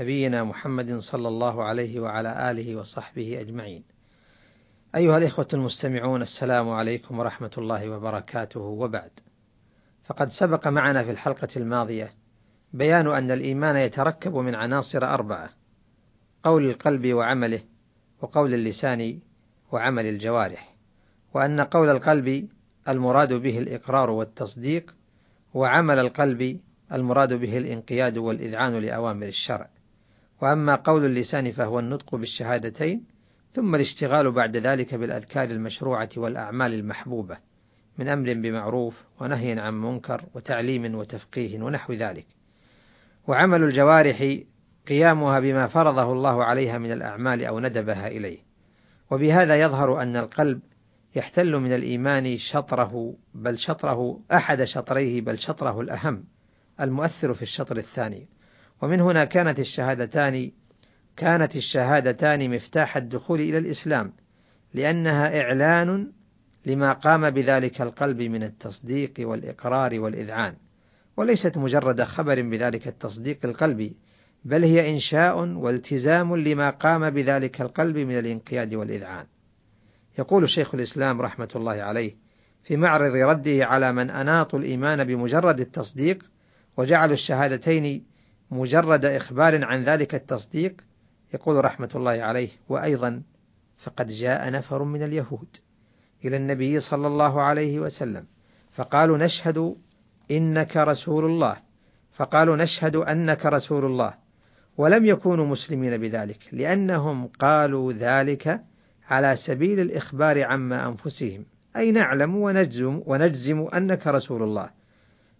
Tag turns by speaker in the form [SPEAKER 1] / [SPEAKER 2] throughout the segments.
[SPEAKER 1] نبينا محمد صلى الله عليه وعلى آله وصحبه أجمعين. أيها الإخوة المستمعون السلام عليكم ورحمة الله وبركاته وبعد. فقد سبق معنا في الحلقة الماضية بيان أن الإيمان يتركب من عناصر أربعة: قول القلب وعمله، وقول اللسان وعمل الجوارح، وأن قول القلب المراد به الإقرار والتصديق، وعمل القلب المراد به الانقياد والإذعان لأوامر الشرع. وأما قول اللسان فهو النطق بالشهادتين ثم الاشتغال بعد ذلك بالأذكار المشروعة والأعمال المحبوبة من أمر بمعروف ونهي عن منكر وتعليم وتفقيه ونحو ذلك. وعمل الجوارح قيامها بما فرضه الله عليها من الأعمال أو ندبها إليه. وبهذا يظهر أن القلب يحتل من الإيمان شطره بل شطره أحد شطريه بل شطره الأهم المؤثر في الشطر الثاني ومن هنا كانت الشهادتان كانت الشهادتان مفتاح الدخول إلى الإسلام لأنها إعلان لما قام بذلك القلب من التصديق والإقرار والإذعان وليست مجرد خبر بذلك التصديق القلبي بل هي إنشاء والتزام لما قام بذلك القلب من الانقياد والإذعان. يقول شيخ الإسلام رحمة الله عليه في معرض رده على من أناطوا الإيمان بمجرد التصديق وجعلوا الشهادتين مجرد إخبار عن ذلك التصديق يقول رحمة الله عليه وأيضا فقد جاء نفر من اليهود إلى النبي صلى الله عليه وسلم فقالوا نشهد إنك رسول الله فقالوا نشهد أنك رسول الله ولم يكونوا مسلمين بذلك لأنهم قالوا ذلك على سبيل الإخبار عما أنفسهم أي نعلم ونجزم ونجزم أنك رسول الله.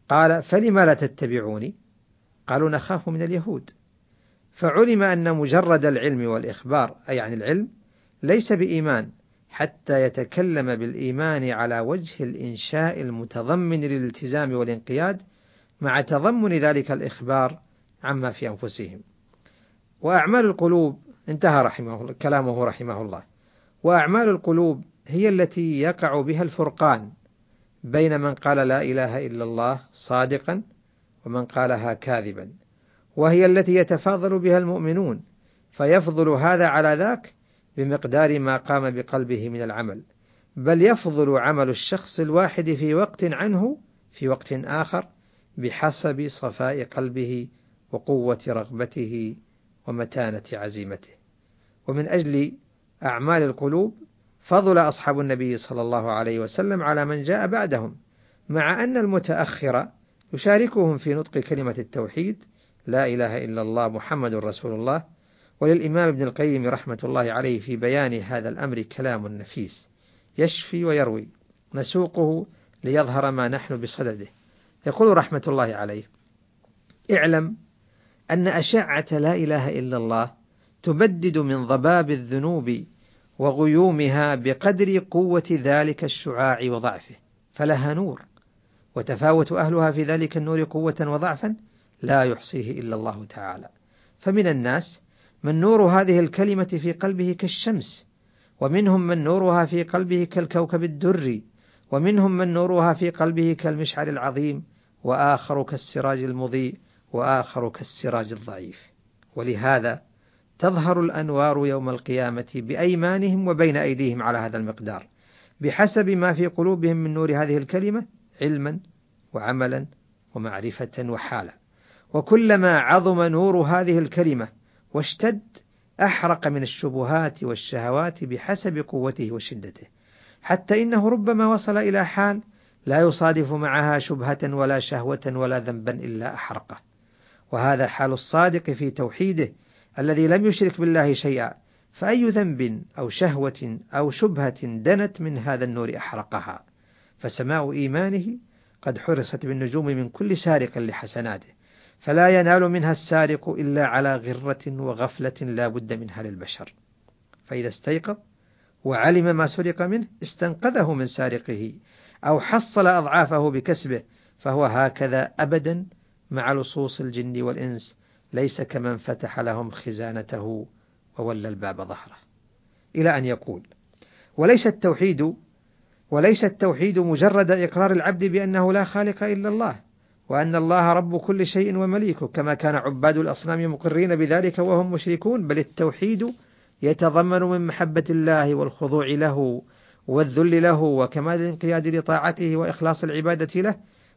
[SPEAKER 1] قال فلم لا تتبعوني؟ قالوا نخاف من اليهود. فعلم أن مجرد العلم والإخبار أي عن العلم ليس بإيمان حتى يتكلم بالإيمان على وجه الإنشاء المتضمن للالتزام والانقياد مع تضمن ذلك الإخبار عما في أنفسهم. وأعمال القلوب انتهى رحمه كلامه رحمه الله. وأعمال القلوب هي التي يقع بها الفرقان بين من قال لا إله إلا الله صادقا ومن قالها كاذبا. وهي التي يتفاضل بها المؤمنون فيفضل هذا على ذاك بمقدار ما قام بقلبه من العمل. بل يفضل عمل الشخص الواحد في وقت عنه في وقت آخر بحسب صفاء قلبه وقوة رغبته ومتانة عزيمته. ومن أجل أعمال القلوب فضل أصحاب النبي صلى الله عليه وسلم على من جاء بعدهم مع أن المتأخر يشاركهم في نطق كلمة التوحيد لا إله إلا الله محمد رسول الله. وللإمام ابن القيم رحمة الله عليه في بيان هذا الأمر كلام نفيس يشفي ويروي نسوقه ليظهر ما نحن بصدده. يقول رحمة الله عليه اعلم أن أشعة لا إله إلا الله تبدد من ضباب الذنوب وغيومها بقدر قوة ذلك الشعاع وضعفه فلها نور. وتفاوت أهلها في ذلك النور قوة وضعفا لا يحصيه إلا الله تعالى. فمن الناس من نور هذه الكلمة في قلبه كالشمس ومنهم من نورها في قلبه كالكوكب الدري ومنهم من نورها في قلبه كالمشعل العظيم وآخر كالسراج المضيء وآخر كالسراج الضعيف. ولهذا تظهر الأنوار يوم القيامة بأيمانهم وبين أيديهم على هذا المقدار بحسب ما في قلوبهم من نور هذه الكلمة علما وعملا ومعرفة وحالا. وكلما عظم نور هذه الكلمة واشتد أحرق من الشبهات والشهوات بحسب قوته وشدته. حتى إنه ربما وصل إلى حال لا يصادف معها شبهة ولا شهوة ولا ذنبا إلا أحرقه. وهذا حال الصادق في توحيده الذي لم يشرك بالله شيئا فأي ذنب أو شهوة أو شبهة دنت من هذا النور أحرقها. فسماء إيمانه قد حرصت بالنجوم من كل سارق لحسناته فلا ينال منها السارق إلا على غرة وغفلة لا بد منها للبشر. فإذا استيقظ وعلم ما سرق منه استنقذه من سارقه أو حصل أضعافه بكسبه فهو هكذا أبدا مع لصوص الجن والإنس. ليس كمن فتح لهم خزانته وولى الباب ظهره. إلى أن يقول وليس التوحيد وليس التوحيد مجرد إقرار العبد بأنه لا خالق إلا الله وأن الله رب كل شيء ومليكه كما كان عباد الأصنام مقرين بذلك وهم مشركون بل التوحيد يتضمن من محبة الله والخضوع له والذل له وكمال الانقياد لطاعته وإخلاص العبادة له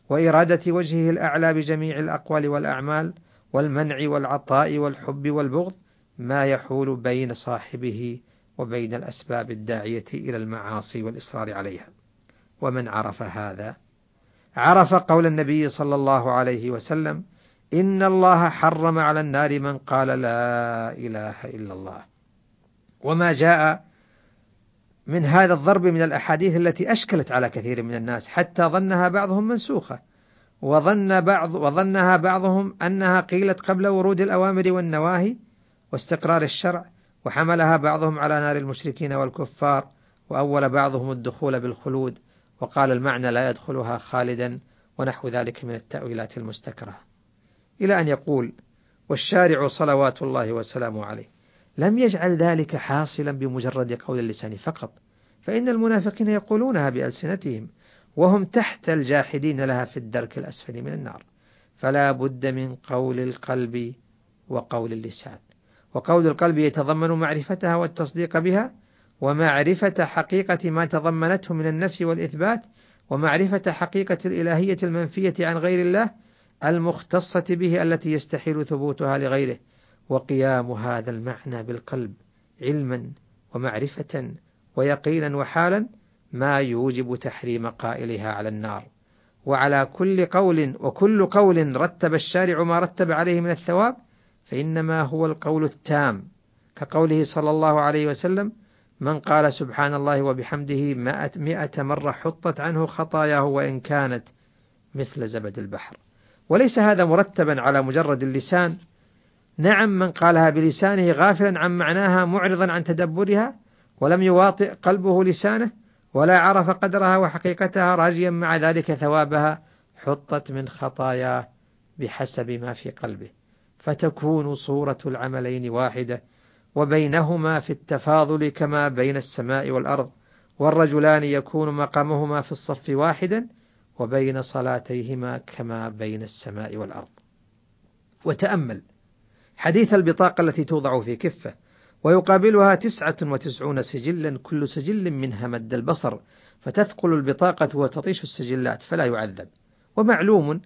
[SPEAKER 1] وإرادة وجهه الأعلى بجميع الأقوال والأعمال والمنع والعطاء والحب والبغض ما يحول بين صاحبه وبين الأسباب الداعية إلى المعاصي والإصرار عليها. ومن عرف هذا؟ عرف قول النبي صلى الله عليه وسلم إن الله حرم على النار من قال لا إله إلا الله. وما جاء من هذا الضرب من الأحاديث التي أشكلت على كثير من الناس حتى ظنها بعضهم منسوخة. وظن بعض وظنها بعضهم أنها قيلت قبل ورود الأوامر والنواهي واستقرار الشرع. وحملها بعضهم على نار المشركين والكفار وأول بعضهم الدخول بالخلود وقال المعنى لا يدخلها خالدا ونحو ذلك من التأويلات المستكرهة إلى أن يقول والشارع صلوات الله وسلامه عليه. لم يجعل ذلك حاصلا بمجرد قول اللسان فقط فإن المنافقين يقولونها بألسنتهم وهم تحت الجاحدين لها في الدرك الأسفل من النار. فلا بد من قول القلب وقول اللسان. وقول القلب يتضمن معرفتها والتصديق بها ومعرفة حقيقة ما تضمنته من النفي والإثبات ومعرفة حقيقة الإلهية المنفية عن غير الله المختصة به التي يستحيل ثبوتها لغيره. وقيام هذا المعنى بالقلب علما ومعرفة ويقينا وحالا ما يوجب تحريم قائلها على النار. وعلى كل قول وكل قول رتب الشارع ما رتب عليه من الثواب فإنما هو القول التام كقوله صلى الله عليه وسلم من قال سبحان الله وبحمده مئة مرة حطت عنه خطاياه وإن كانت مثل زبد البحر وليس هذا مرتبا على مجرد اللسان. نعم من قالها بلسانه غافلا عن معناها معرضا عن تدبرها ولم يواطئ قلبه لسانه ولا عرف قدرها وحقيقتها راجيا مع ذلك ثوابها حطت من خطاياه بحسب ما في قلبه. فتكون صورة العملين واحدة وبينهما في التفاضل كما بين السماء والأرض والرجلان يكون مقامهما في الصف واحدا وبين صلاتيهما كما بين السماء والأرض. وتأمل حديث البطاقة التي توضع في كفة ويقابلها تسعة وتسعون سجلا كل سجل منها مد البصر فتثقل البطاقة وتطيش السجلات فلا يعذب. ومعلوم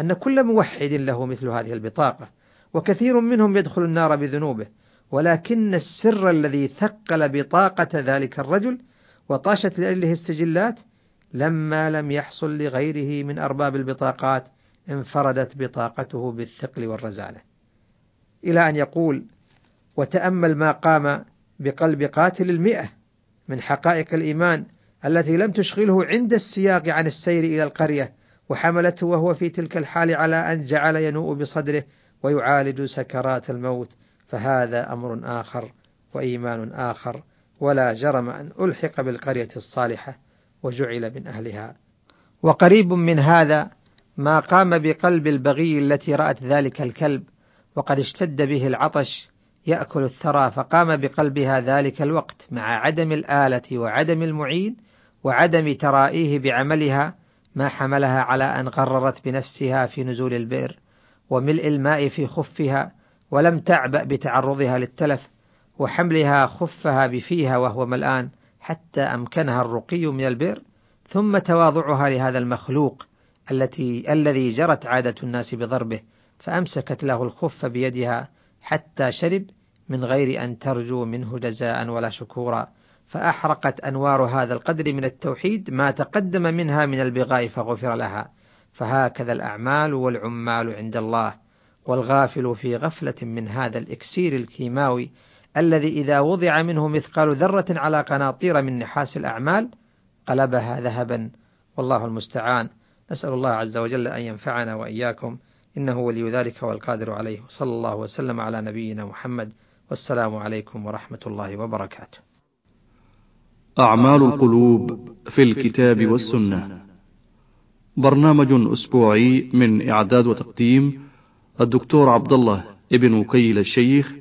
[SPEAKER 1] أن كل موحد له مثل هذه البطاقة وكثير منهم يدخل النار بذنوبه ولكن السر الذي ثقل بطاقة ذلك الرجل وطاشت لأجله السجلات لما لم يحصل لغيره من أرباب البطاقات انفردت بطاقته بالثقل والرزالة. إلى أن يقول وتأمل ما قام بقلب قاتل المئة من حقائق الإيمان التي لم تشغله عند السياق عن السير إلى القرية وحملته وهو في تلك الحال على أن جعل ينوء بصدره ويعالج سكرات الموت فهذا أمر آخر وإيمان آخر ولا جرم أن ألحق بالقرية الصالحة وجعل من أهلها. وقريب من هذا ما قام بقلب البغي التي رأت ذلك الكلب وقد اشتد به العطش يأكل الثرى فقام بقلبها ذلك الوقت مع عدم الآلة وعدم المعين وعدم ترائيه بعملها ما حملها على أن غررت بنفسها في نزول البئر. وملء الماء في خفها ولم تعبأ بتعرضها للتلف وحملها خفها بفيها وهو ملآن حتى أمكنها الرقي من البئر ثم تواضعها لهذا المخلوق التي الذي جرت عادة الناس بضربه فأمسكت له الخف بيدها حتى شرب من غير أن ترجو منه جزاء ولا شكورا فأحرقت أنوار هذا القدر من التوحيد ما تقدم منها من البغاء فغفر لها فهكذا الأعمال والعمال عند الله والغافل في غفلة من هذا الإكسير الكيماوي الذي إذا وضع منه مثقال ذرة على قناطير من نحاس الأعمال قلبها ذهبا. والله المستعان. نسأل الله عز وجل أن ينفعنا وإياكم. إنه ولي ذلك والقادر عليه. وصلى الله وسلم على نبينا محمد. والسلام عليكم ورحمة الله وبركاته.
[SPEAKER 2] أعمال القلوب في الكتاب والسنة. برنامج أسبوعي من إعداد وتقديم الدكتور عبد الله ابن وكيل الشيخ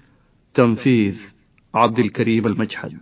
[SPEAKER 2] تنفيذ عبد الكريم المجحد.